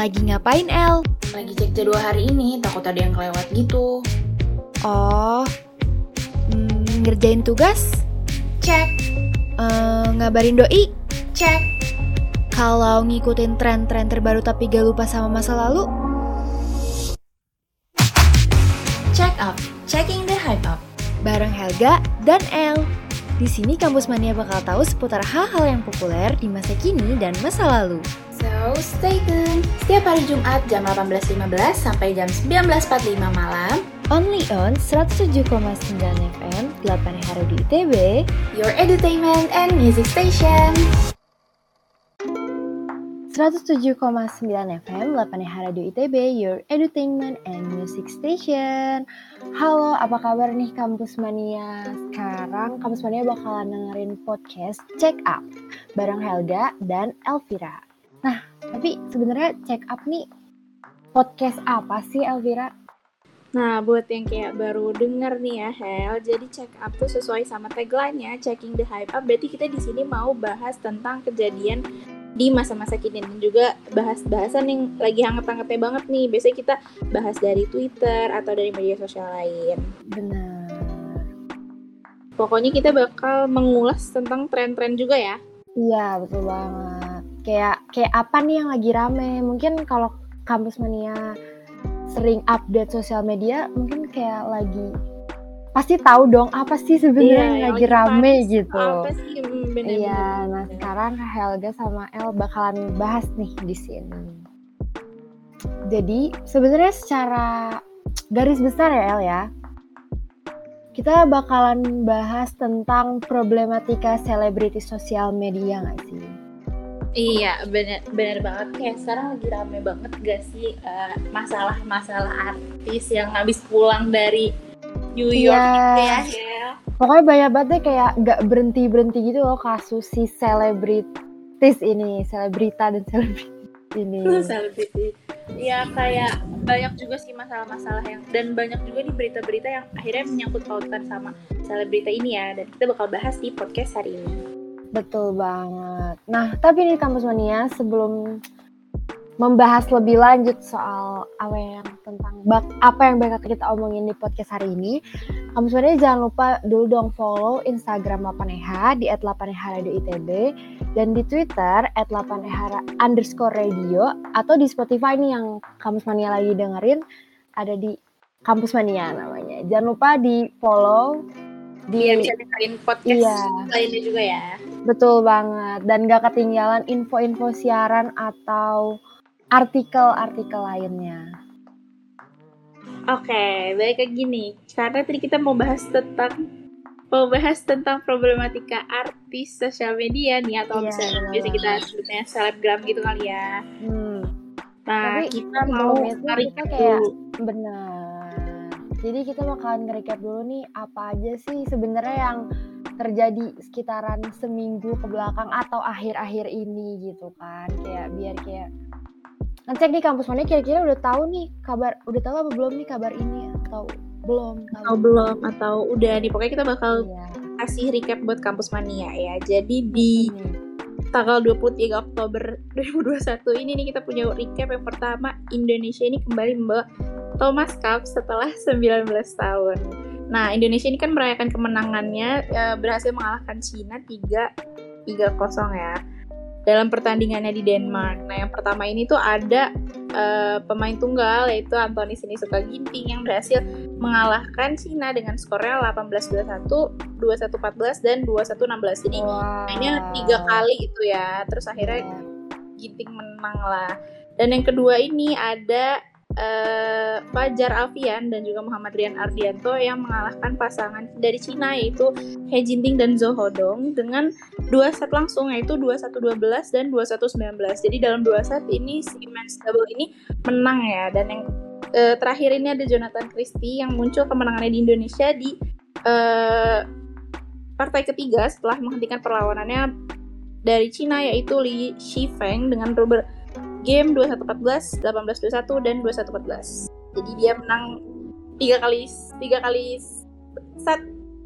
Lagi ngapain, El? Lagi cek jadwal hari ini, takut ada yang kelewat gitu. Oh, hmm, ngerjain tugas? Cek, Eh, ngabarin doi? cek. Kalau ngikutin tren-tren terbaru tapi gak lupa sama masa lalu? Check up, checking the hype up. Bareng Helga dan El. Di sini Kampus Mania bakal tahu seputar hal-hal yang populer di masa kini dan masa lalu. So, stay tuned. Setiap hari Jumat jam 18.15 sampai jam 19.45 malam, Only on 107,9 FM, 8 hari di ITB, your entertainment and music station. 107,9 FM, 8 hari di ITB, your entertainment and music station. Halo, apa kabar nih Kampus Mania? Sekarang Kampus Mania bakalan dengerin podcast Check Up bareng Helga dan Elvira. Nah, tapi sebenarnya Check Up nih podcast apa sih Elvira? Nah, buat yang kayak baru denger nih ya, Hel, jadi check up tuh sesuai sama tagline-nya, checking the hype up. Berarti kita di sini mau bahas tentang kejadian di masa-masa kini dan juga bahas bahasan yang lagi hangat-hangatnya banget nih. Biasanya kita bahas dari Twitter atau dari media sosial lain. Benar. Pokoknya kita bakal mengulas tentang tren-tren juga ya. Iya, betul banget. Kayak kayak apa nih yang lagi rame? Mungkin kalau Kampus Mania sering update sosial media, mungkin kayak lagi pasti tahu dong apa sih sebenarnya yang yang lagi rame panas, gitu. Sih? Hmm. Iya, nah sekarang Helga sama El bakalan bahas nih di sini. Jadi sebenarnya secara garis besar ya El ya, kita bakalan bahas tentang problematika selebriti sosial media nggak sih? Iya, bener, bener banget. Kayak sekarang lagi rame banget gak sih eh, masalah-masalah artis yang habis pulang dari New York Iya. gitu ya. Pokoknya banyak banget deh kayak nggak berhenti berhenti gitu loh kasus si selebritis ini, selebrita dan selebriti ini. Selebriti. Ya kayak banyak juga sih masalah-masalah yang dan banyak juga nih berita-berita yang akhirnya menyangkut pautan sama selebrita ini ya dan kita bakal bahas di podcast hari ini. Betul banget. Nah, tapi nih Kampus Mania sebelum membahas lebih lanjut soal apa yang tentang bak apa yang bakal kita omongin di podcast hari ini, Kampus Mania jangan lupa dulu dong follow Instagram 8EH di @8EH.itb dan di Twitter @8EH underscore radio atau di Spotify nih yang Kampus Mania lagi dengerin ada di Kampus Mania namanya. Jangan lupa di follow di Biar bisa dengerin podcast Iya. lainnya juga ya. Betul banget dan gak ketinggalan info-info siaran atau artikel-artikel lainnya. Oke, baik kayak gini. Karena tadi kita mau bahas tentang mau bahas tentang problematika artis sosial media nih atau Iya, misalnya biasa kita sebutnya selebgram gitu kali ya. Hmm, Nah, Tapi kita mau tarik kita kayak- dulu. benar. Jadi kita bakalan nge-recap dulu nih apa aja sih sebenarnya yang terjadi sekitaran seminggu ke belakang atau akhir-akhir ini gitu kan. Kayak biar kayak ngecek nih kampus mana kira-kira udah tahu nih kabar udah tahu apa belum nih kabar ini atau belum tahu. atau belum atau udah nih pokoknya kita bakal Iya. kasih recap buat kampus mania ya. Jadi di Hmm. tanggal 23 Oktober 2021 ini nih kita punya recap yang pertama Indonesia ini kembali membawa Thomas Cup setelah 19 tahun. Nah, Indonesia ini kan merayakan kemenangannya eh, berhasil mengalahkan Cina 3 3-0 ya. Dalam pertandingannya di Denmark. Nah, yang pertama ini tuh ada eh, pemain tunggal yaitu Anthony Sinisuka Ginting yang berhasil mengalahkan Cina dengan skornya 18-21, 21-14 dan 21-16. Jadi Wow. tiga kali gitu ya terus akhirnya. Ginting menang lah dan yang kedua ini ada eh, Fajar Alfian dan juga Muhammad Rian Ardianto yang mengalahkan pasangan dari Cina yaitu He Jinting dan Zhou Hodong dengan dua set langsung yaitu 21-12 dan 21-19 jadi dalam dua set ini si men's double ini menang ya. Dan yang eh, terakhir ini ada Jonathan Christie yang muncul kemenangannya di Indonesia di eh, partai ketiga setelah menghentikan perlawanannya dari Cina yaitu Li Shifeng dengan rubber game 21-14, 18-21 dan 21-14. Jadi dia menang tiga kali tiga kali set.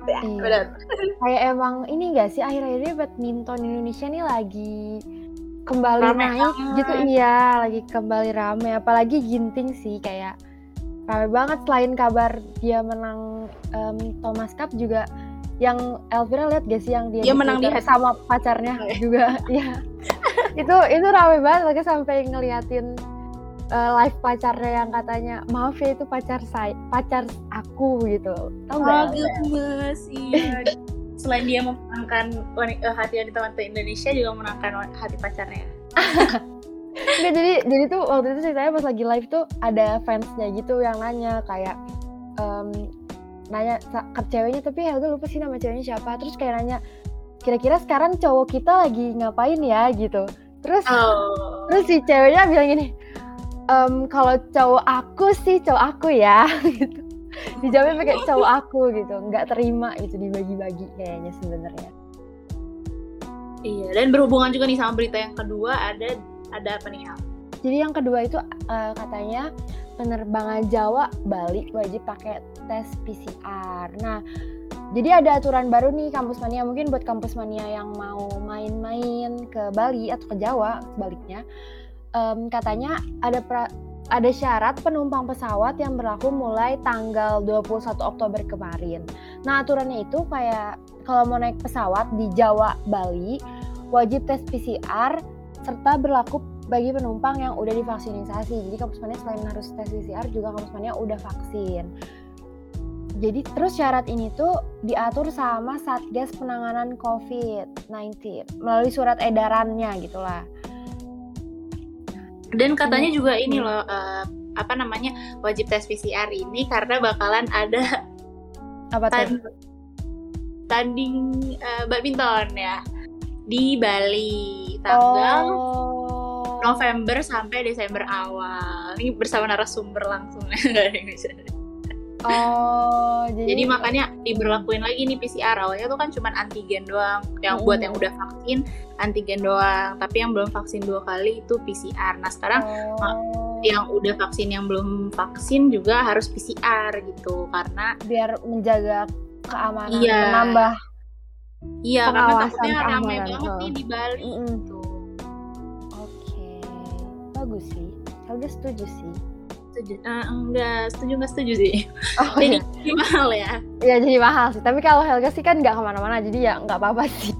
Ya, Iya. benar. kayak emang ini gak sih akhir-akhir ini badminton Indonesia nih lagi kembali Rame naik banget. gitu iya lagi kembali rame apalagi Ginting sih kayak rame banget selain kabar dia menang em, Thomas Cup juga yang Elvira lihat gak sih yang dia, Dia di menang di sama pacarnya Oh, iya. juga ya itu itu rame banget lagi sampai ngeliatin eh, live pacarnya yang katanya maaf ya itu pacar saya pacar aku gitu tau Oh, gak gemes iya. Selain dia memenangkan eh, hati wanita-wanita Indonesia juga memenangkan hati pacarnya. Nggak, jadi jadi tuh waktu itu ceritanya pas lagi live tuh ada fansnya gitu yang nanya kayak em, nanya ke ceweknya tapi Helga lupa sih nama ceweknya siapa. Terus kayak nanya kira-kira sekarang cowok kita lagi ngapain ya? Gitu. Terus Oh. terus si ceweknya bilang gini "Em, kalau cowok aku sih cowok aku ya. Gitu. Dijawabnya pakai cowok aku gitu. Nggak terima gitu dibagi-bagi kayaknya sebenarnya. Iya, dan berhubungan juga nih sama berita yang kedua ada ada apa nih? Jadi yang kedua itu eh, katanya penerbangan Jawa Bali wajib pakai tes PCR. Nah, jadi ada aturan baru nih kampus mania mungkin buat kampus mania yang mau main-main ke Bali atau ke Jawa sebaliknya. Em, katanya ada pra- ada syarat penumpang pesawat yang berlaku mulai tanggal 21 Oktober kemarin. Nah, aturannya itu kayak kalau mau naik pesawat di Jawa Bali wajib tes PCR serta berlaku bagi penumpang yang udah divaksinasi. Jadi kampus mania selain harus tes PCR juga kampus mania udah vaksin. Jadi terus syarat ini tuh diatur sama Satgas Penanganan COVID-19 melalui surat edarannya gitulah. Dan katanya juga ini loh eh, apa namanya wajib tes PCR ini karena bakalan ada Apa tuh? tan- tanding eh, badminton ya di Bali tanggal Oh. November sampai Desember awal. Ini bersama narasumber langsung. Oh, jadi, Jadi makanya diberlakuin lagi nih PCR awalnya tuh kan cuma antigen doang. Yang buat yang Mm. udah vaksin antigen doang, tapi yang belum vaksin dua kali itu PCR. Nah sekarang Oh, yang udah vaksin yang belum vaksin juga harus PCR gitu karena biar menjaga keamanan, Iya. menambah. iya karena takutnya rame keamanan, banget nih di Bali Mm-mm. gitu. Bagus sih. Helga setuju sih. Setuju? Eh, enggak setuju nggak setuju sih. Oh Jadi iya. jadi mahal ya. Ya jadi mahal sih. Tapi kalau Helga sih kan nggak ke mana-mana, jadi ya nggak apa-apa sih.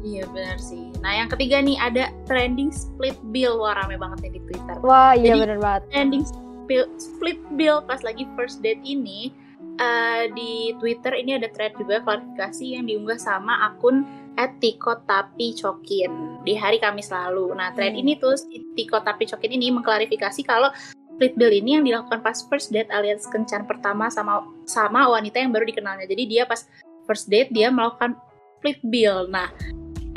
Iya benar sih. Nah yang ketiga nih ada trending split bill wah rame banget nih di Twitter. Wah iya Jadi- bener banget. trending split, split bill pas lagi first date ini eh, di Twitter ini ada thread juga klarifikasi yang diunggah sama akun @tiko_tapi_cokin di hari Kamis lalu. Nah, thread Hmm. ini tuh Tiko Tapi Cokin ini mengklarifikasi kalau split bill ini yang dilakukan pas first date alias kencan pertama sama sama wanita yang baru dikenalnya. Jadi dia pas first date dia melakukan split bill. Nah,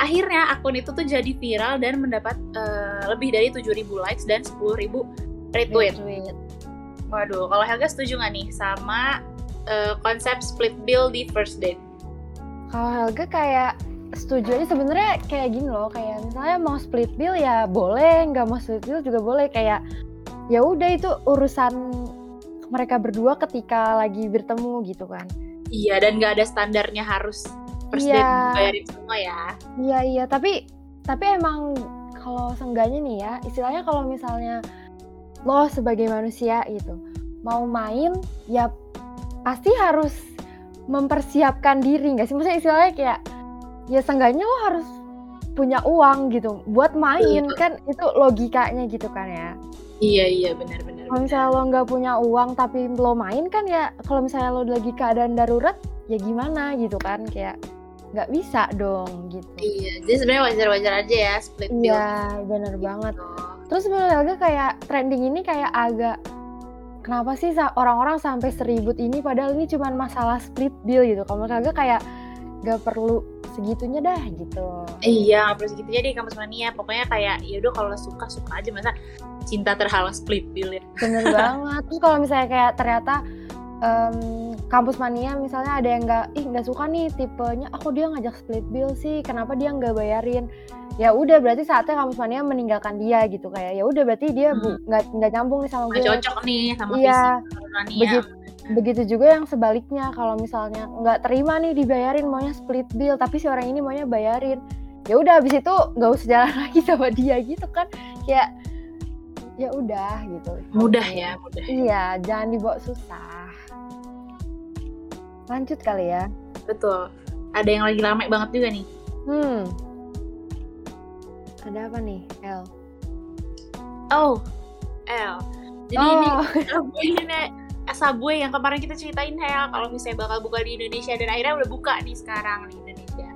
akhirnya akun itu tuh jadi viral dan mendapat eh, lebih dari 7.000 likes dan 10.000 retweet. Retweet. Waduh, kalau Helga setuju nggak nih sama eh, konsep split bill di first date? Kalau Helga kayak setuju aja sebenarnya kayak gini loh, kayak misalnya mau split bill ya boleh, nggak mau split bill juga boleh kayak ya udah itu urusan mereka berdua ketika lagi bertemu gitu kan. Iya, dan nggak ada standarnya harus first Iya. bayarin semua ya. Iya iya, tapi tapi emang kalau seenggaknya nih ya, istilahnya kalau misalnya lo sebagai manusia gitu mau main ya pasti harus mempersiapkan diri nggak sih? Maksudnya istilahnya kayak ya seenggaknya lo harus punya uang gitu buat main Betul. kan itu logikanya gitu kan ya. Iya, iya, benar-benar. Kalau misalnya lo nggak punya uang tapi lo main kan ya kalau misalnya lo lagi keadaan darurat ya gimana gitu kan kayak nggak bisa dong gitu. Iya, jadi sebenarnya wajar-wajar aja ya split bill. Iya bener banget. gitu. Terus menurut Helga kayak trending ini kayak agak kenapa sih orang-orang sampai seribut ini padahal ini cuma masalah split bill gitu. Kalau menurut Helga kayak gak perlu segitunya dah gitu. Iya, nggak perlu segitu jadi kampus mania. Pokoknya kayak yaudah kalau suka suka aja masa cinta terhalang split bill ya. Bener banget. Terus kalau misalnya kayak ternyata em, kampus mania misalnya ada yang nggak ih nggak suka nih tipenya aku dia ngajak split bill sih kenapa dia nggak bayarin ya udah berarti saatnya kampus mania meninggalkan dia gitu kayak ya udah berarti dia bu nggak nggak nyambung nih sama Nggak gue cocok nih sama Iya, visi kampus mania. begitu begitu juga yang sebaliknya kalau misalnya nggak terima nih dibayarin maunya split bill tapi si orang ini maunya bayarin. Ya udah abis itu nggak usah jalan lagi sama dia gitu kan. Kayak ya udah gitu. Mudah ya mudah. iya jangan dibawa susah. Lanjut kali ya. Betul. Ada yang lagi rame banget juga nih. Hmm. Ada apa nih El oh El jadi oh. ini ini nih Subway yang kemarin kita ceritain ya kalau misalnya bakal buka di Indonesia dan akhirnya udah buka nih sekarang di Indonesia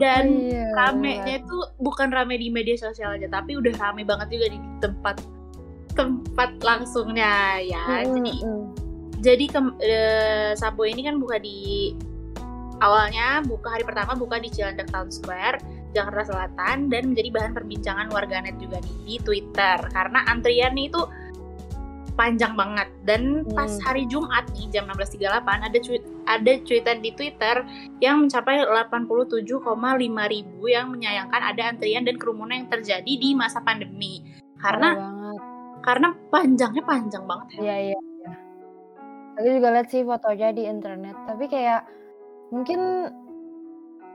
dan Oh, iya. ramenya itu bukan rame di media sosial aja tapi udah rame banget juga di tempat tempat langsungnya ya Mm, jadi mm. jadi ke, eh, Subway ini kan buka di awalnya buka hari pertama buka di Cilandak Town Square Jakarta Selatan dan menjadi bahan perbincangan warganet juga nih di Twitter karena antriannya itu panjang banget dan pas Hmm. hari Jumat nih jam 16.38 ada tweet ada cuitan di Twitter yang mencapai 87,5 ribu yang menyayangkan ada antrian dan kerumunan yang terjadi di masa pandemi karena karena panjangnya panjang banget ya. Iya iya. Aku juga lihat sih fotonya di internet, tapi kayak mungkin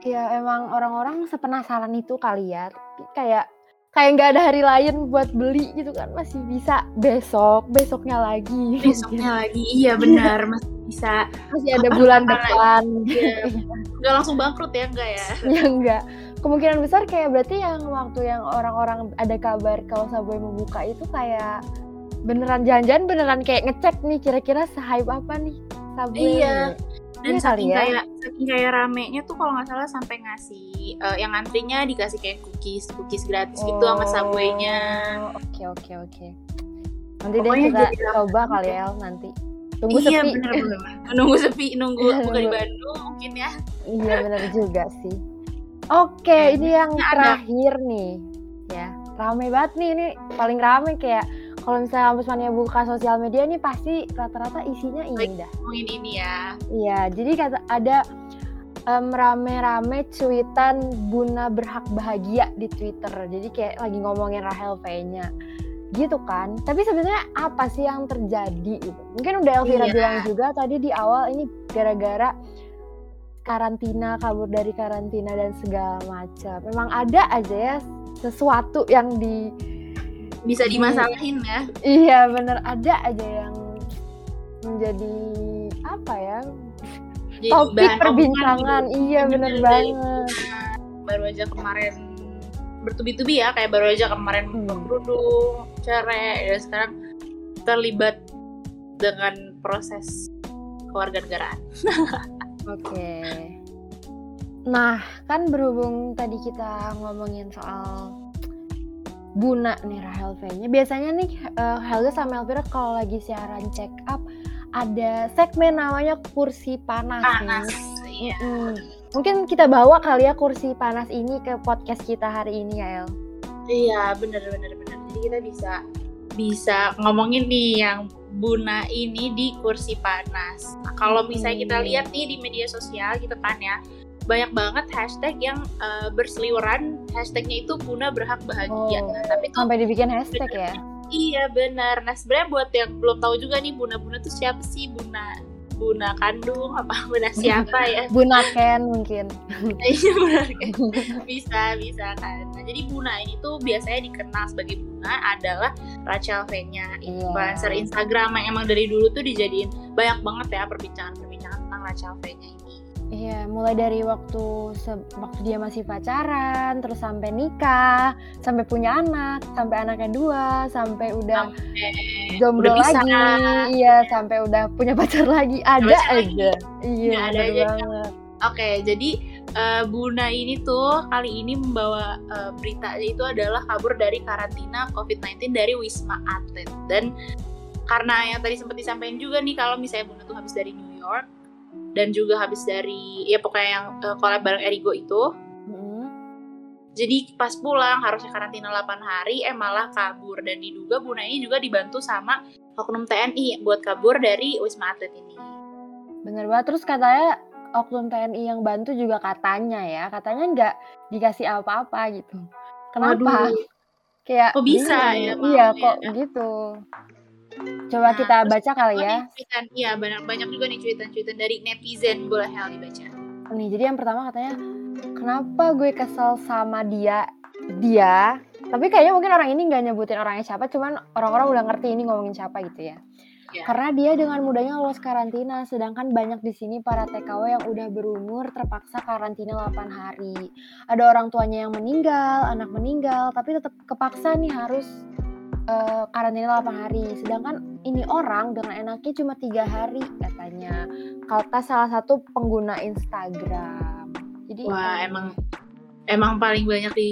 ya emang orang-orang sepenasaran itu kali ya. Kayak kayak nggak ada hari lain buat beli gitu kan masih bisa besok, besoknya lagi. besoknya lagi iya benar masih bisa masih ada bulan depan. Iya. nggak langsung bangkrut ya enggak ya ya enggak. Kemungkinan besar kayak berarti yang waktu yang orang-orang ada kabar kalau Subway mau buka itu kayak beneran jangan-jangan beneran kayak ngecek nih kira-kira se-hype apa nih Subway. Iya. Dan kali saking ya. kayak saking kayak ramenya tuh kalau nggak salah sampai ngasih eh, yang antrinya dikasih kayak cookies cookies gratis gitu sama subway-nya Oh, Oke oke oke. Nanti deh Pokoknya kita jadi coba kali ya El, nanti. Tunggu iya sepi. bener bener nunggu sepi nunggu Iya, buka di. Bandung mungkin ya iya bener juga sih. Oke, Nah, ini yang ada. terakhir nih. Ya, rame banget nih ini paling rame kayak kalau misalnya kampus mania buka sosial media nih pasti rata-rata isinya ini dah. ngomongin ini ya Iya, jadi kata ada em, rame-rame cuitan Buna berhak bahagia di Twitter. Jadi kayak lagi ngomongin Rahel V-nya. Gitu kan. Tapi sebenarnya apa sih yang terjadi gitu? Mungkin udah Elvira Iya. bilang juga tadi di awal ini gara-gara karantina, kabur dari karantina dan segala macam. Memang ada aja ya sesuatu yang di bisa Iya. dimasalahin ya. Iya bener. Ada aja yang menjadi apa ya Jadi topik bahan perbincangan. omongan iya gitu. bener Dari banget. baru aja kemarin bertubi-tubi ya kayak baru aja kemarin Hmm. kerudung cerai dan sekarang terlibat dengan proses kewarganegaraan. Oke. Nah kan berhubung tadi kita ngomongin soal Buna nih Rahel V-nya biasanya nih eh, Helga sama Elvira kalau lagi siaran check up ada segmen namanya kursi panas, panas iya. Hmm, mungkin kita bawa kali ya kursi panas ini ke podcast kita hari ini ya El? Iya bener bener bener. Jadi kita bisa bisa ngomongin nih yang Buna ini di kursi panas. Nah, kalau misalnya kita lihat nih di media sosial gitu kan ya, banyak banget hashtag yang eh, berseliweran hashtagnya itu Buna berhak bahagia. Oh. Nah, tapi tuh sampai dibikin hashtag ya Iya benar. Nah sebenarnya buat yang belum tahu juga nih Buna-Buna tuh siapa sih Buna? Buna kandung apa Buna siapa ya? Buna Ken mungkin Iya benar? Bisa bisa kan. Nah jadi Buna ini tuh biasanya dikenal sebagai Buna adalah Rachel V-nya Iya. influencer Instagram yang emang dari dulu tuh dijadiin banyak banget ya perbincangan-perbincangan tentang Rachel V-nya. Iya, mulai dari waktu waktu dia masih pacaran, terus sampai nikah, sampai punya anak, sampai anaknya dua, sampai udah Eh, jomblo udah bisa. lagi, iya, sampai udah punya pacar lagi, ada pacar aja. Iya, Nggak ada aja. banget. Oke, jadi eh, Buna ini tuh kali ini membawa eh, berita itu adalah kabur dari karantina COVID-19 dari Wisma Atlet dan karena yang tadi sempat disampaikan juga nih kalau misalnya Buna tuh habis dari New York dan juga habis dari ya pokoknya yang eh, collab bareng Erigo itu Mm-mm. jadi pas pulang harusnya karantina 8 hari eh malah kabur dan diduga Buna ini juga dibantu sama oknum TNI buat kabur dari Wisma Atlet ini. Bener banget. Terus katanya oknum TNI yang bantu juga katanya ya, katanya nggak dikasih apa-apa gitu. Kenapa? Waduh. Kayak Kok bisa ya, Iya, ya? kok gitu. Coba Nah, kita baca kali Oh, ya. Iya, banyak banyak juga nih cuitan-cuitan dari netizen boleh Hel dibaca. Nih, jadi yang pertama katanya kenapa gue kesel sama dia dia tapi kayaknya mungkin orang ini nggak nyebutin orangnya siapa cuman orang-orang udah ngerti ini ngomongin siapa gitu ya Iya. karena dia dengan mudahnya lolos karantina sedangkan banyak di sini para TKW yang udah berumur terpaksa karantina 8 hari ada orang tuanya yang meninggal anak meninggal tapi tetap kepaksa nih harus eh, karantina 8 hari. Sedangkan ini orang dengan enaknya cuma tiga hari katanya. Kata salah satu pengguna Instagram. Jadi Wah, emang emang paling banyak di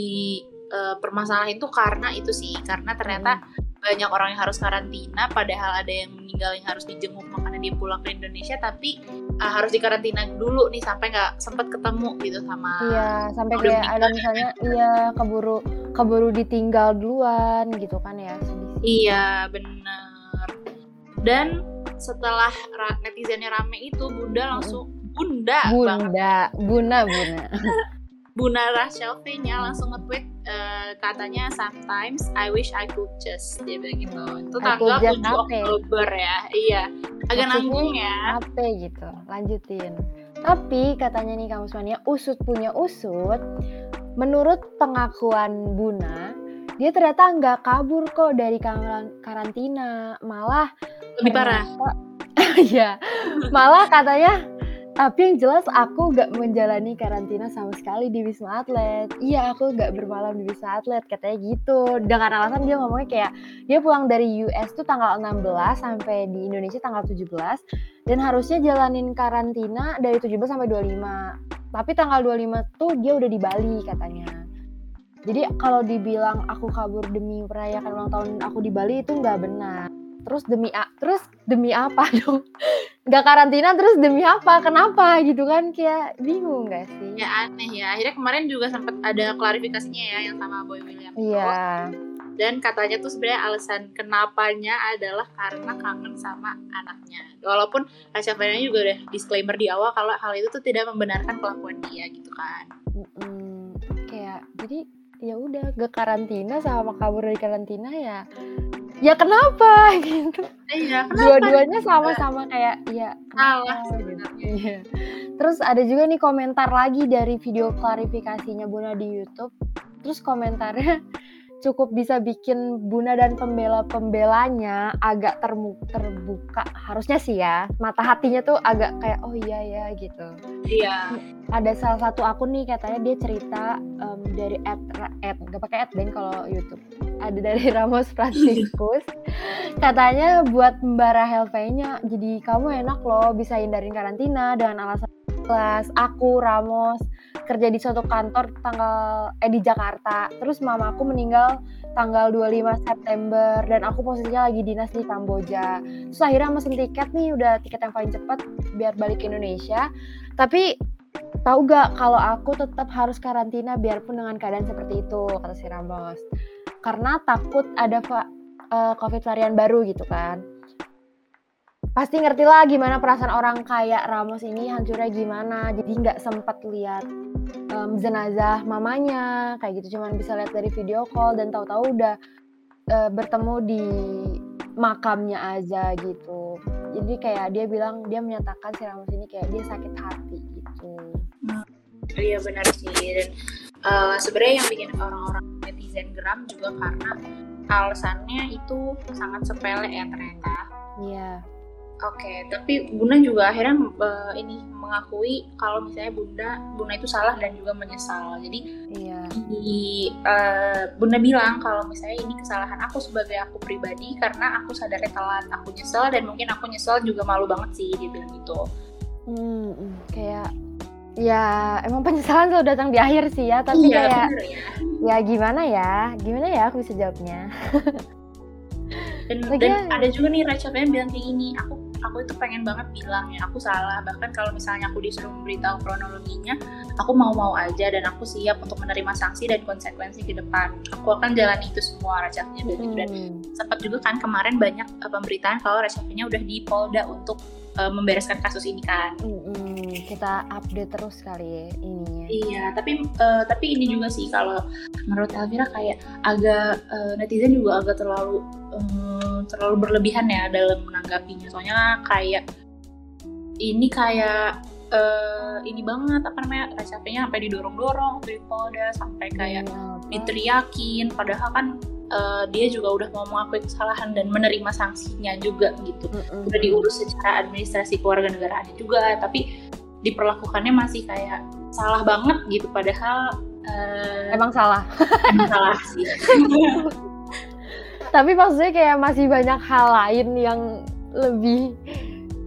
eh, permasalahan itu karena itu sih, karena ternyata banyak orang yang harus karantina, padahal ada yang meninggal yang harus dijenguk makanya dia pulang ke Indonesia, tapi eh, harus dikarantina dulu nih sampai nggak sempat ketemu gitu sama. Iya, sampai kayak ada misalnya iya keburu keburu ditinggal duluan gitu kan ya. sedih sih. Iya, bener. Dan setelah ra- netizennya rame itu, Bunda langsung Bunda, banget. Bunda, Buna, Buna. Bunda Rachel V-nya langsung nge-tweet eh, katanya sometimes I wish I could just dia bilang gitu. Itu tanggal could just 7 apa? Oktober ya. Iya. Agak Maksudnya nanggung ya. Apa gitu. Lanjutin. Tapi katanya nih kamu semuanya usut punya usut. Menurut pengakuan Buna, dia ternyata nggak kabur kok dari karan- karantina, malah Lebih parah. Iya, malah katanya tapi yang jelas aku gak menjalani karantina sama sekali di Wisma Atlet. Iya, aku gak bermalam di Wisma Atlet, katanya gitu. Dengan alasan dia ngomongnya kayak dia pulang dari US tuh tanggal 16 sampai di Indonesia tanggal 17 dan harusnya jalanin karantina dari 17 sampai 25. Tapi tanggal 25 tuh dia udah di Bali katanya. Jadi kalau dibilang aku kabur demi merayakan ulang tahun aku di Bali itu nggak benar. Terus demi a- terus demi apa dong? Nggak karantina terus demi apa? Kenapa gitu kan? Kayak bingung nggak sih? Ya aneh ya. Akhirnya kemarin juga sempat ada klarifikasinya ya yang sama Boy William. Iya. Dan katanya tuh sebenarnya alasan kenapanya adalah karena kangen sama anaknya. Walaupun Rachel V-nya juga udah disclaimer di awal kalau hal itu tuh tidak membenarkan kelakuan dia gitu kan. Mm-mm. Kayak jadi ya udah gak karantina sama kabur dari karantina ya. Ya kenapa gitu? Iya, kenapa? Dua-duanya sama-sama kayak ya Salah sebenarnya. Iya. Terus ada juga nih komentar lagi dari video klarifikasinya Buna di YouTube. Terus komentarnya cukup bisa bikin Buna dan pembela-pembelanya agak termu- terbuka. Harusnya sih ya, mata hatinya tuh agak kayak oh iya ya gitu. Iya. Ada salah satu akun nih katanya dia cerita em, dari at, at gak pakai at deng kalau YouTube. Ada dari Ramos Franciscus. Katanya buat Mbak Rahel V-nya, jadi kamu enak loh bisa hindarin karantina dengan alasan kelas. Aku Ramos kerja di suatu kantor tanggal eh di Jakarta. Terus mamaku meninggal tanggal 25 September dan aku posisinya lagi dinas di Kamboja. Terus akhirnya mesen tiket nih udah tiket yang paling cepat biar balik ke Indonesia. Tapi tahu gak kalau aku tetap harus karantina biarpun dengan keadaan seperti itu kata si Ramos. Karena takut ada eh, COVID varian baru gitu kan. Pasti ngerti lah gimana perasaan orang kayak Ramos ini hancurnya gimana. Jadi nggak sempat lihat em, jenazah mamanya kayak gitu. Cuman bisa lihat dari video call dan tahu-tahu udah eh, bertemu di makamnya aja gitu. Jadi kayak dia bilang dia menyatakan si Ramos ini kayak dia sakit hati gitu. Iya benar sih dan eh, sebenarnya yang bikin orang-orang netizen geram juga karena alasannya itu sangat sepele ya ternyata. Iya. Oke, tapi Bunda juga akhirnya eh, ini mengakui kalau misalnya Bunda Bunda itu salah dan juga menyesal. Jadi Iya. di eh, Bunda bilang kalau misalnya ini kesalahan aku sebagai aku pribadi karena aku sadarnya telat, aku nyesel dan mungkin aku nyesel juga malu banget sih dia bilang gitu. Hmm, hmm, kayak ya emang penyesalan selalu datang di akhir sih ya, tapi iya, kayak bener ya. ya gimana ya? Gimana ya aku bisa jawabnya? dan, dan ada juga nih Rachel yang bilang kayak gini aku aku itu pengen banget bilang ya aku salah. Bahkan kalau misalnya aku disuruh memberitahu kronologinya aku mau-mau aja dan aku siap untuk menerima sanksi dan konsekuensi ke depan. Aku akan jalani itu semua gitu dan Hmm, sempat juga kan kemarin banyak uh, pemberitaan kalau Rachel udah di Polda untuk uh, membereskan kasus ini kan hmm, hmm, kita update terus kali ya ininya. Iya, tapi uh, tapi ini juga sih kalau menurut Elvira kayak agak uh, netizen juga agak terlalu um, terlalu berlebihan ya dalam menanggapinya. Soalnya kayak ini kayak eh, ini banget apa namanya Rachel-nya sampai didorong-dorong di Polda sampai kayak apa? diteriakin padahal kan eh, dia juga udah mau mengakui kesalahan dan menerima sanksinya juga gitu Mm-mm. udah diurus secara administrasi keluarga negaraannya juga tapi diperlakukannya masih kayak salah banget gitu padahal eh, Emang salah. emang salah sih Tapi maksudnya kayak masih banyak hal lain yang lebih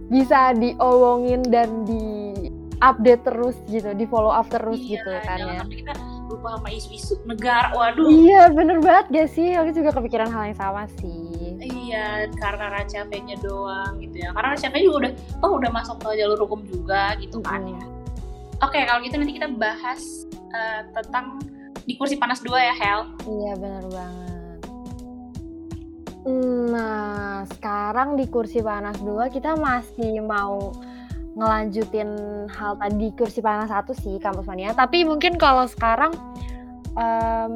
bisa diomongin dan di update terus gitu, di follow up terus Iya, gitu kan ya. kita lupa sama isu-isu negara waduh Iya bener banget gak sih? Aku juga kepikiran hal yang sama sih. Iya, karena Raja V-nya doang gitu ya. Karena Raja juga udah, oh udah masuk ke jalur hukum juga gitu kan ya. Mm. Oke, kalau gitu nanti kita bahas eh, tentang di kursi panas dua ya, Hel. Iya bener banget. Nah sekarang di kursi panas dua kita masih mau ngelanjutin hal tadi kursi panas satu sih kampus mania. Tapi mungkin kalau sekarang em,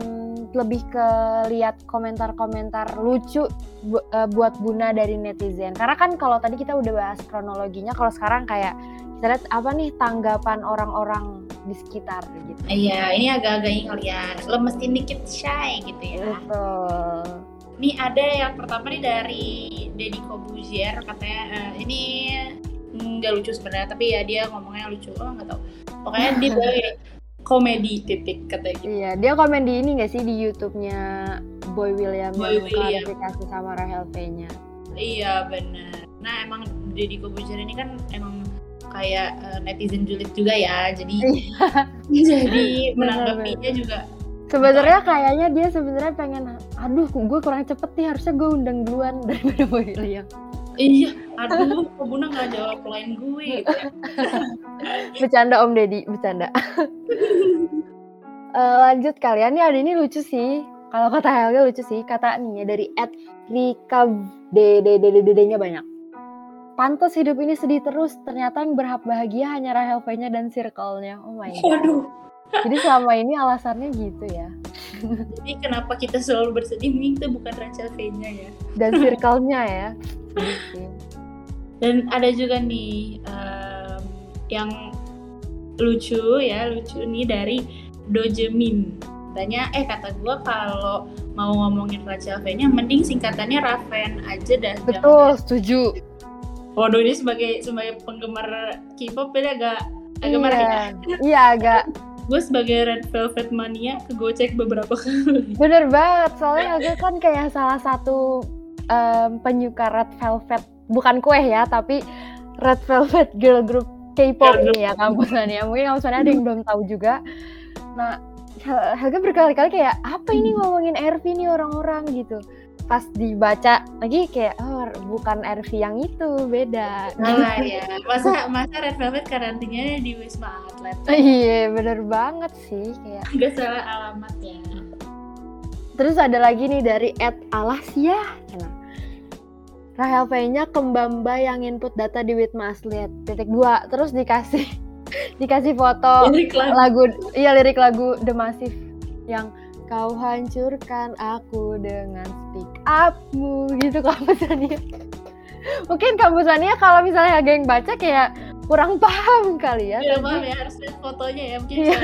lebih ke lihat komentar-komentar lucu bu- eh, buat Buna dari netizen. Karena kan kalau tadi kita udah bahas kronologinya, kalau sekarang kayak kita lihat apa nih tanggapan orang-orang di sekitar gitu. Iya, ini agak-agak ini kali ya, lemesin dikit shy gitu ya. Betul. Ini ada yang pertama nih dari Deddy Kobuzier, katanya eh, ini nggak lucu sebenarnya, tapi ya dia ngomongnya lucu, oh nggak tahu. Pokoknya dia sebagai komedi titik katanya gitu. Iya, dia komen di ini gak sih di YouTube-nya Boy William Boy yang William. klarifikasi sama Rahel V-nya. Iya benar. Nah emang Deddy Kobuzier ini kan emang kayak eh, netizen julid juga ya, jadi jadi menanggapinya juga Sebenarnya kayaknya dia sebenarnya pengen, aduh, gue kurang cepet nih, harusnya gue undang duluan daripada Boy William. Iya, aduh, kok Buna nggak jawab line gue. ya. Bercanda Om Deddy, bercanda. Eh, lanjut kalian ada ini lucu sih. Kalau kata Helga lucu sih, kata nih ya dari Ed Rika nya banyak. Pantas hidup ini sedih terus, ternyata yang berhak bahagia hanya Rahel V-nya dan circle-nya. Oh my god. Jadi selama ini alasannya gitu ya. Jadi kenapa kita selalu bersedih? Mungkin itu bukan Rachel V-nya ya. Dan circle-nya ya. Dan ada juga nih em, yang lucu ya, lucu nih dari Dojemin. Katanya, eh kata gue kalau mau ngomongin Rachel V-nya, mending singkatannya Raven aja dah. Betul, setuju. Waduh ini sebagai sebagai penggemar K-pop ini agak agak marah ya. Iya, iya agak Gue sebagai Red Velvet mania kegocek beberapa kali. bener banget. Soalnya Helga kan kayak salah satu em, penyuka Red Velvet, bukan kue ya, tapi Red Velvet girl group K-pop ini ya kampusannya. Mungkin kampusannya ada yang belum tahu juga. Nah, Hel- Helga berkali-kali kayak apa ini ngomongin RV nih orang-orang gitu. Pas dibaca lagi kayak oh bukan RV yang itu, beda. Nah ya, masa masa Red Velvet karantinanya di Wisma Atlet. Iya, bener banget sih kayak Gak salah alamat ya. Terus ada lagi nih dari Ed Alasia. Nah, Rahel V-nya kembamba yang input data di Witma Asliet. Titik dua. Terus dikasih dikasih foto Lirik lagu. lagu iya lirik lagu The Massive yang kau hancurkan aku dengan speak upmu gitu kampusannya. Mungkin kampusannya kalau misalnya ada yang baca kayak kurang paham kali ya. Ya tapi- maaf ya harus lihat fotonya ya mungkin Iya.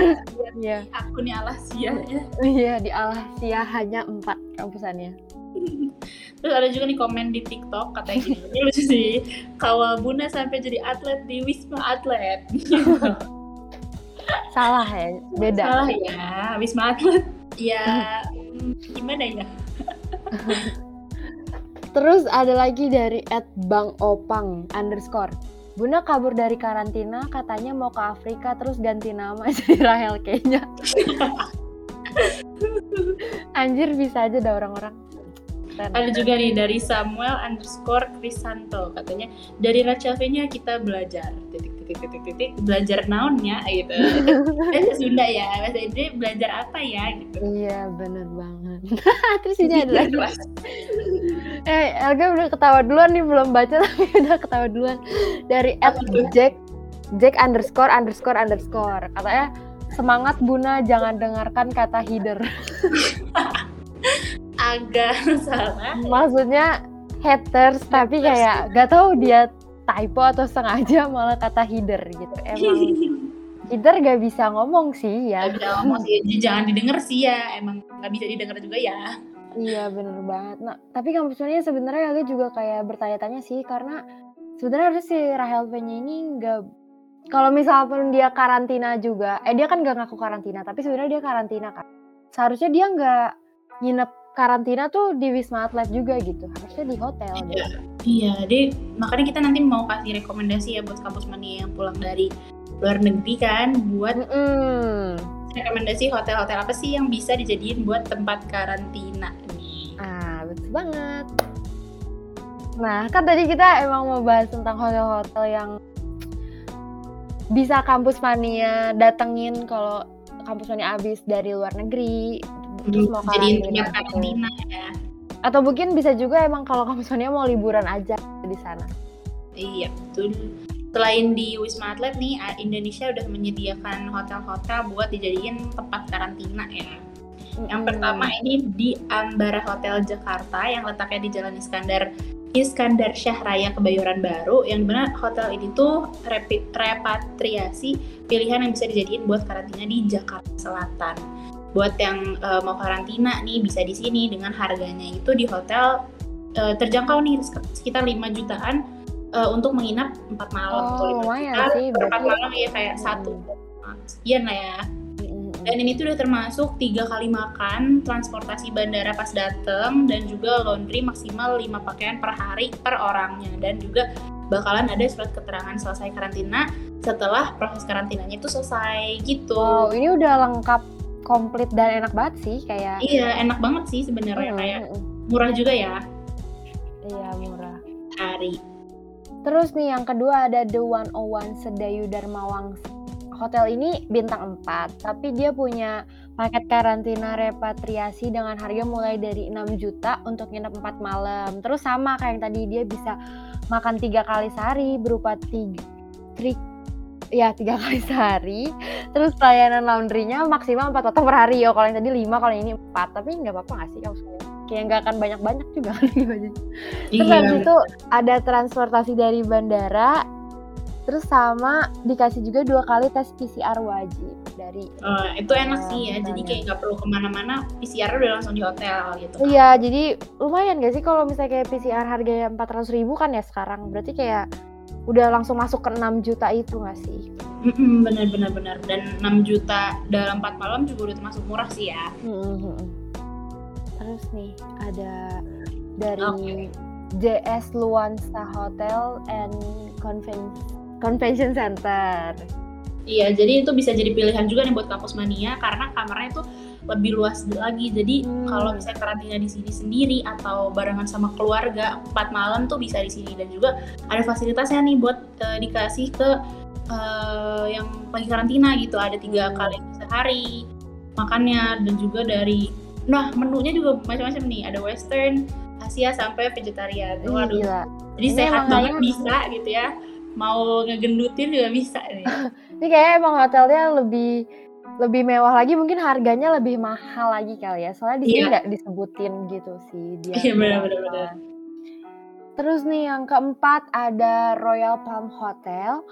Iya, akunnya Alasia ya. iya di Alasia hanya empat kampusannya. Terus ada juga nih komen di TikTok katanya gini, ini lucu sih. Kawal Bunda sampai jadi atlet di Wisma Atlet. Salah ya, beda. Salah ya, Wisma Atlet. Ya, gimana ya? Terus ada lagi dari at Bang Opang underscore. Bunda kabur dari karantina, katanya mau ke Afrika terus ganti nama jadi Rahel kayaknya. Anjir bisa aja dah orang-orang. Ada juga nih dari Samuel underscore Krisanto katanya dari Rachel V-nya kita belajar titik titik titik titik belajar naonnya gitu. Bahasa Sunda ya bahasa Indonesia belajar apa ya gitu. Iya bener banget. terus ini ada lagi. Eh Elga udah ketawa duluan nih belum baca tapi udah ketawa duluan dari at? Jack Jack underscore underscore underscore katanya semangat Buna jangan dengarkan kata header. Agak salah. maksudnya haters tapi kayak gak tahu dia typo atau sengaja malah kata hider gitu. Emang hider gak bisa ngomong sih ya. Gak bisa ngomong sih, jangan didengar sih ya. Emang gak bisa didengar juga ya. Iya bener banget. Nah tapi kampus Mania sebenarnya agak juga kayak bertanya-tanya sih karena sebenarnya harus si Rahel P-nya ini nggak kalau misalnya dia karantina juga, eh dia kan nggak ngaku karantina, tapi sebenarnya dia karantina kan. Seharusnya dia nggak nginep karantina tuh di Wisma Atlet juga gitu, harusnya di hotel. Iya, gitu. iya. Jadi makanya kita nanti mau kasih rekomendasi ya buat kampus mania yang pulang dari luar negeri kan, buat Mm-mm. rekomendasi hotel-hotel apa sih yang bisa dijadiin buat tempat karantina nih. Ah betul banget. Nah kan tadi kita emang mau bahas tentang hotel-hotel yang bisa kampus mania datengin kalau kampus mania abis dari luar negeri terus mau Jadiin karantina gitu. ya. atau mungkin bisa juga emang kalau kampus mania mau liburan aja di sana Iya, betul. Selain di Wisma Atlet nih, Indonesia udah menyediakan hotel-hotel buat dijadiin tempat karantina ya. Yang pertama ini di Ambara Hotel Jakarta yang letaknya di Jalan Iskandar Iskandar Syah Raya Kebayoran Baru yang di mana hotel ini tuh repatriasi pilihan yang bisa dijadiin buat karantina di Jakarta Selatan. Buat yang eh, mau karantina nih bisa di sini dengan harganya itu di hotel eh, terjangkau nih sekitar 5 jutaan eh, untuk menginap 4 malam. Oh, Tuh, lima lumayan juta sih, per empat berarti- malam ya kayak Hmm. satu sekian lah ya. Mm-mm. Dan ini tuh udah termasuk tiga kali makan, transportasi bandara pas dateng, dan juga laundry maksimal 5 pakaian per hari per orangnya. Dan juga bakalan ada surat keterangan selesai karantina setelah proses karantinanya itu selesai gitu. wow ini udah lengkap komplit dan enak banget sih kayak Iya, enak banget sih sebenarnya Mm, kayak mm, mm. murah juga ya iya murah hari. Terus nih yang kedua ada The 101 Sedayu Darmawang. Hotel ini bintang 4, tapi dia punya paket karantina repatriasi dengan harga mulai dari 6 juta untuk nginep 4 malam. Terus sama kayak yang tadi dia bisa makan tiga kali sehari berupa tiga, trik ya tiga kali sehari. Terus pelayanan laundrynya maksimal 4 potong per hari. Oh, kalau yang tadi 5, kalau yang ini 4. Tapi nggak apa-apa nggak sih? Kayak kayak nggak akan banyak-banyak juga lima. Terus Iya, habis itu ada transportasi dari bandara. Terus sama dikasih juga dua kali tes PCR wajib dari Eh, itu enak sih ya, Iya, jadi kayak nggak perlu ke mana-mana, PCR udah langsung di hotel gitu. Iya, jadi lumayan gak sih kalau misalnya kayak PCR harganya 400 ribu kan ya sekarang. Berarti kayak udah langsung masuk ke 6 juta itu gak sih? Mm-mm, bener bener bener dan 6 juta dalam 4 malam juga udah termasuk murah sih ya. Mhm. Terus nih ada dari Oke. JS Luansa Hotel and Conven- Convention Center. Iya, jadi itu bisa jadi pilihan juga nih buat kampus mania karena kamarnya tuh lebih luas lagi. Jadi Hmm. kalau misalnya karantina di sini sendiri atau barengan sama keluarga, 4 malam tuh bisa di sini dan juga ada fasilitasnya nih buat eh, dikasih ke eh, yang lagi karantina gitu. Ada tiga Hmm. kali sehari makannya dan juga dari nah menunya juga macam-macam nih. Ada western, Asia sampai vegetarian. Ih, Waduh, gila. jadi Ini sehat banget kayaknya- bisa gitu ya. Mau ngegendutin juga bisa nih. Ini kayaknya emang hotelnya lebih lebih mewah lagi, mungkin harganya lebih mahal lagi kali ya. Soalnya di sini Iya. nggak disebutin gitu sih dia. Iya, benar, berapa. benar, benar. Terus nih yang keempat ada Royal Palm Hotel.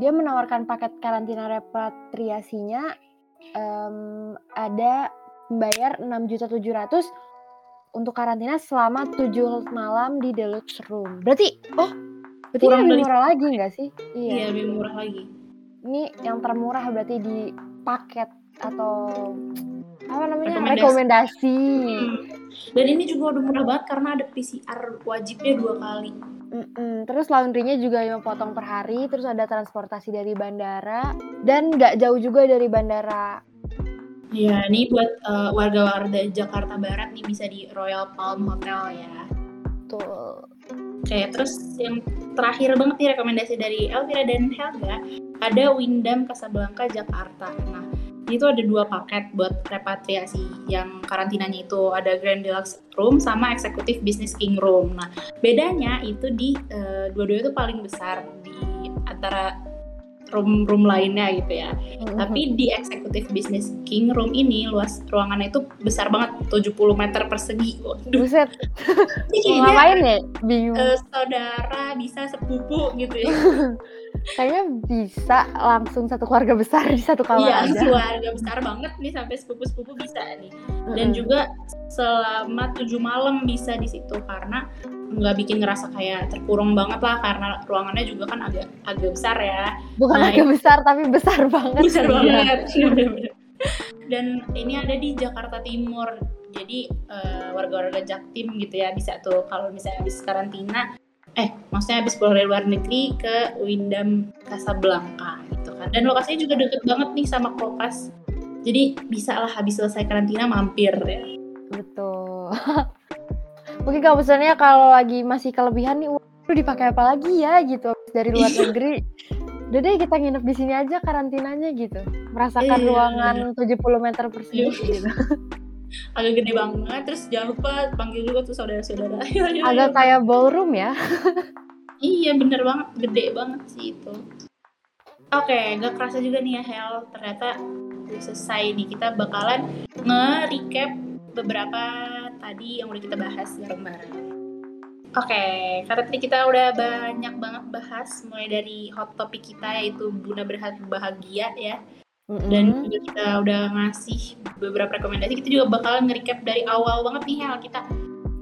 Dia menawarkan paket karantina repatriasinya em, ada membayar 6.700 untuk karantina selama 7 malam di deluxe room. Berarti oh, berarti Kurang lebih murah lagi nggak sih? Iya, lebih murah lagi. Ini yang termurah berarti di paket atau apa namanya Rekomendasi. rekomendasi. Hmm. Dan ini juga udah murah banget karena ada PCR wajibnya dua kali. Mm-mm. Terus laundrynya juga lima potong per hari, terus ada transportasi dari bandara dan nggak jauh juga dari bandara. Iya, ini buat eh, warga-warga Jakarta Barat nih bisa di Royal Palm Hotel ya. Tuh. Oke, terus yang terakhir banget nih rekomendasi dari Elvira dan Helga ada Windham Casablanca Jakarta. Nah, itu ada dua paket buat repatriasi yang karantinanya itu ada Grand Deluxe Room sama Executive Business King Room. Nah, bedanya itu di eh, dua-duanya itu paling besar di antara room-room lainnya gitu ya. Tapi di Executive Business King Room ini luas ruangannya itu besar banget 70 meter persegi. Waduh. Buset. Kayaknya, ngapain ya? Bingung. eh, saudara bisa sepupu gitu ya. Kayaknya bisa langsung satu keluarga besar di satu kamar Iya, aja. keluarga besar banget nih sampai sepupu-sepupu bisa nih. Dan juga selama tujuh malam bisa di situ karena nggak bikin ngerasa kayak terkurung banget lah karena ruangannya juga kan agak agak besar ya. bukan Nah, agak besar tapi besar banget. besar banget Bener-bener. dan ini ada di Jakarta Timur jadi eh, warga-warga Jaktim gitu ya bisa tuh kalau misalnya habis karantina eh maksudnya habis pulang dari luar negeri ke Windam Casablanca gitu kan dan lokasinya juga deket banget nih sama Kopas jadi bisa lah habis selesai karantina mampir ya Betul. Mungkin kampusnya kalau lagi masih kelebihan nih, waduh dipakai apa lagi ya gitu habis dari luar Iya. negeri. Udah deh kita nginep di sini aja karantinanya gitu. Merasakan Iya. ruangan 70 meter persegi Iya. gitu. agak gede banget terus jangan lupa panggil juga tuh saudara-saudara Ayo, ayo, Agak ayo. kayak ballroom ya. Iya bener banget, gede banget sih itu. Oke, gak kerasa juga nih ya Hel, ternyata udah selesai nih kita bakalan nge-recap beberapa tadi yang udah kita bahas bareng-bareng. Oke, karena tadi kita udah banyak banget bahas mulai dari hot topic kita yaitu Buna Berhati Bahagia ya dan Mm-mm. juga kita udah ngasih beberapa rekomendasi kita juga bakalan nge-recap dari awal banget nih Hel kita.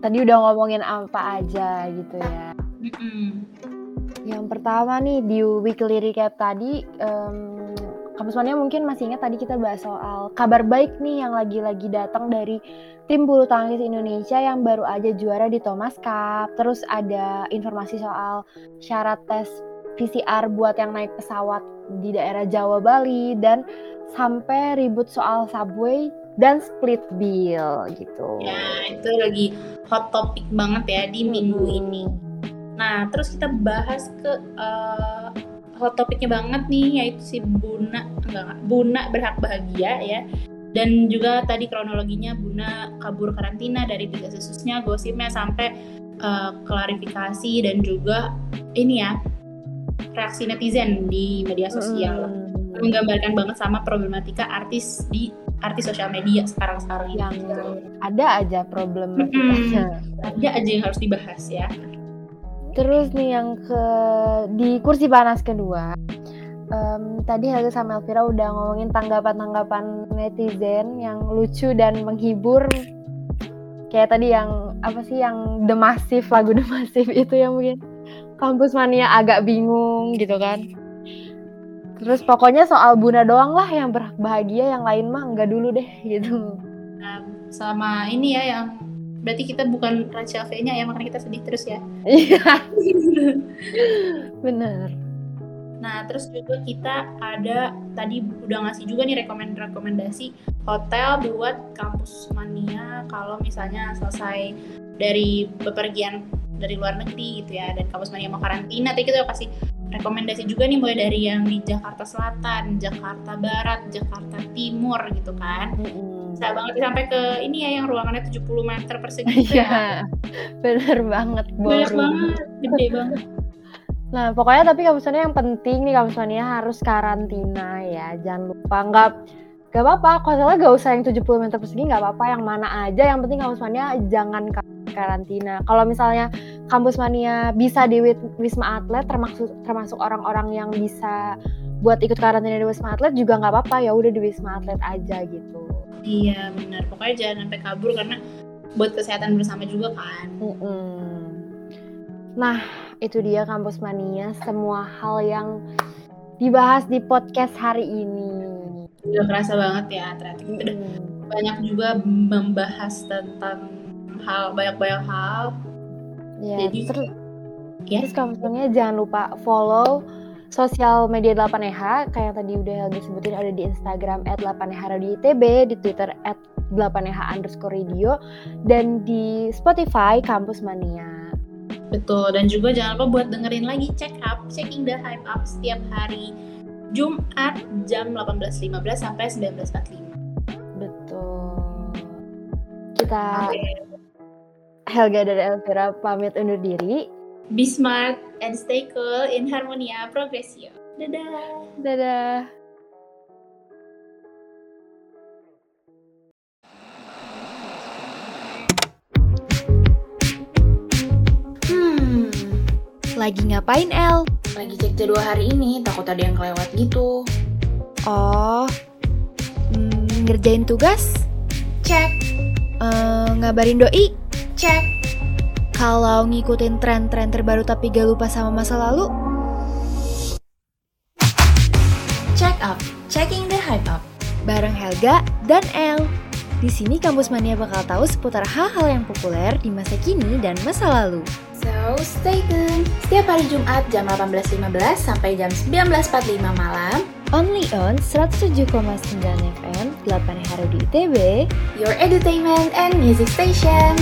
Tadi udah ngomongin apa aja gitu ya. Mm-mm. Yang pertama nih di weekly recap tadi, em, Kampus Mania mungkin masih ingat tadi kita bahas soal kabar baik nih yang lagi-lagi datang dari tim bulu tangkis Indonesia yang baru aja juara di Thomas Cup. Terus ada informasi soal syarat tes PCR buat yang naik pesawat di daerah Jawa Bali dan sampai ribut soal subway dan split bill gitu. Ya, itu lagi hot topic banget ya di minggu ini. Nah, terus kita bahas ke eh, hot topiknya banget nih, yaitu si Buna, enggak, enggak, Buna berhak bahagia ya. Dan juga tadi kronologinya Buna kabur karantina dari tiga kasusnya, gosipnya sampai eh, klarifikasi dan juga ini ya reaksi netizen di media sosial. Mm-mm. Menggambarkan banget sama problematika artis di artis sosial media sekarang-sekarang yang ini. ada aja problematikanya. Ada aja yang harus dibahas ya. Terus nih yang ke di kursi panas kedua. em, tadi Helga sama Elvira udah ngomongin tanggapan-tanggapan netizen yang lucu dan menghibur. Kayak tadi yang apa sih yang The Massive, lagu The Massive itu yang mungkin kampus mania agak bingung gitu kan. Terus pokoknya soal Buna doang lah yang berhak bahagia, yang lain mah enggak dulu deh gitu. sama ini ya yang berarti kita bukan Rachel V-nya ya makanya kita sedih terus ya. Iya, bener. Nah terus juga kita ada tadi udah ngasih juga nih rekomendasi hotel buat kampus mania kalau misalnya selesai dari bepergian dari luar negeri gitu ya dan kampus mania mau karantina tadi kita kasih rekomendasi juga nih mulai dari yang di Jakarta Selatan, Jakarta Barat, Jakarta Timur gitu kan. Bisa banget sampai ke ini ya yang ruangannya 70 meter persegi gitu ya. Iya, bener banget. Banyak banget, gede banget. Nah, pokoknya tapi kampusnya yang penting nih kampusnya harus karantina ya. Jangan lupa nggak nggak apa-apa. Hotelnya nggak usah yang 70 meter persegi nggak apa-apa. Yang mana aja. Yang penting kampusnya jangan karantina. Kalau misalnya kampus mania bisa di wisma atlet termasuk termasuk orang-orang yang bisa buat ikut karantina di wisma atlet juga nggak apa-apa ya udah di wisma atlet aja gitu. Iya benar, pokoknya jangan sampai kabur karena buat kesehatan bersama juga kan. Mm-mm. Nah, itu dia kampus mania semua hal yang dibahas di podcast hari ini. Udah kerasa banget ya ternyata kita udah Mm. banyak juga membahas tentang hal banyak-banyak hal. Ya, Jadi, terus, ya. terus kampusnya jangan lupa follow sosial media 8EH kayak tadi udah Helga sebutin ada di Instagram at 8EH Radio ITB, di Twitter at 8EH underscore radio, dan di Spotify Kampus Mania. Betul, dan juga jangan lupa buat dengerin lagi check up, checking the hype up setiap hari Jumat jam 18.15 sampai 19.45. Betul. Kita Oke. Helga dan Elvira pamit undur diri. Be smart and stay cool in Harmonia Progressio. Dadah. Dadah. Hmm, Lagi ngapain, El? lagi cek jadwal hari ini, takut ada yang kelewat gitu. Oh, hmm, ngerjain tugas? Cek, Eh, ngabarin doi? Cek. Kalau ngikutin tren-tren terbaru tapi gak lupa sama masa lalu? Check up, checking the hype up. Bareng Helga dan El. Di sini Kampus Mania bakal tahu seputar hal-hal yang populer di masa kini dan masa lalu. So, stay tune. Setiap hari Jumat jam 18.15 sampai jam 19.45 malam, Only on 107,9 FM, 8 hari di ITB, your entertainment and music station.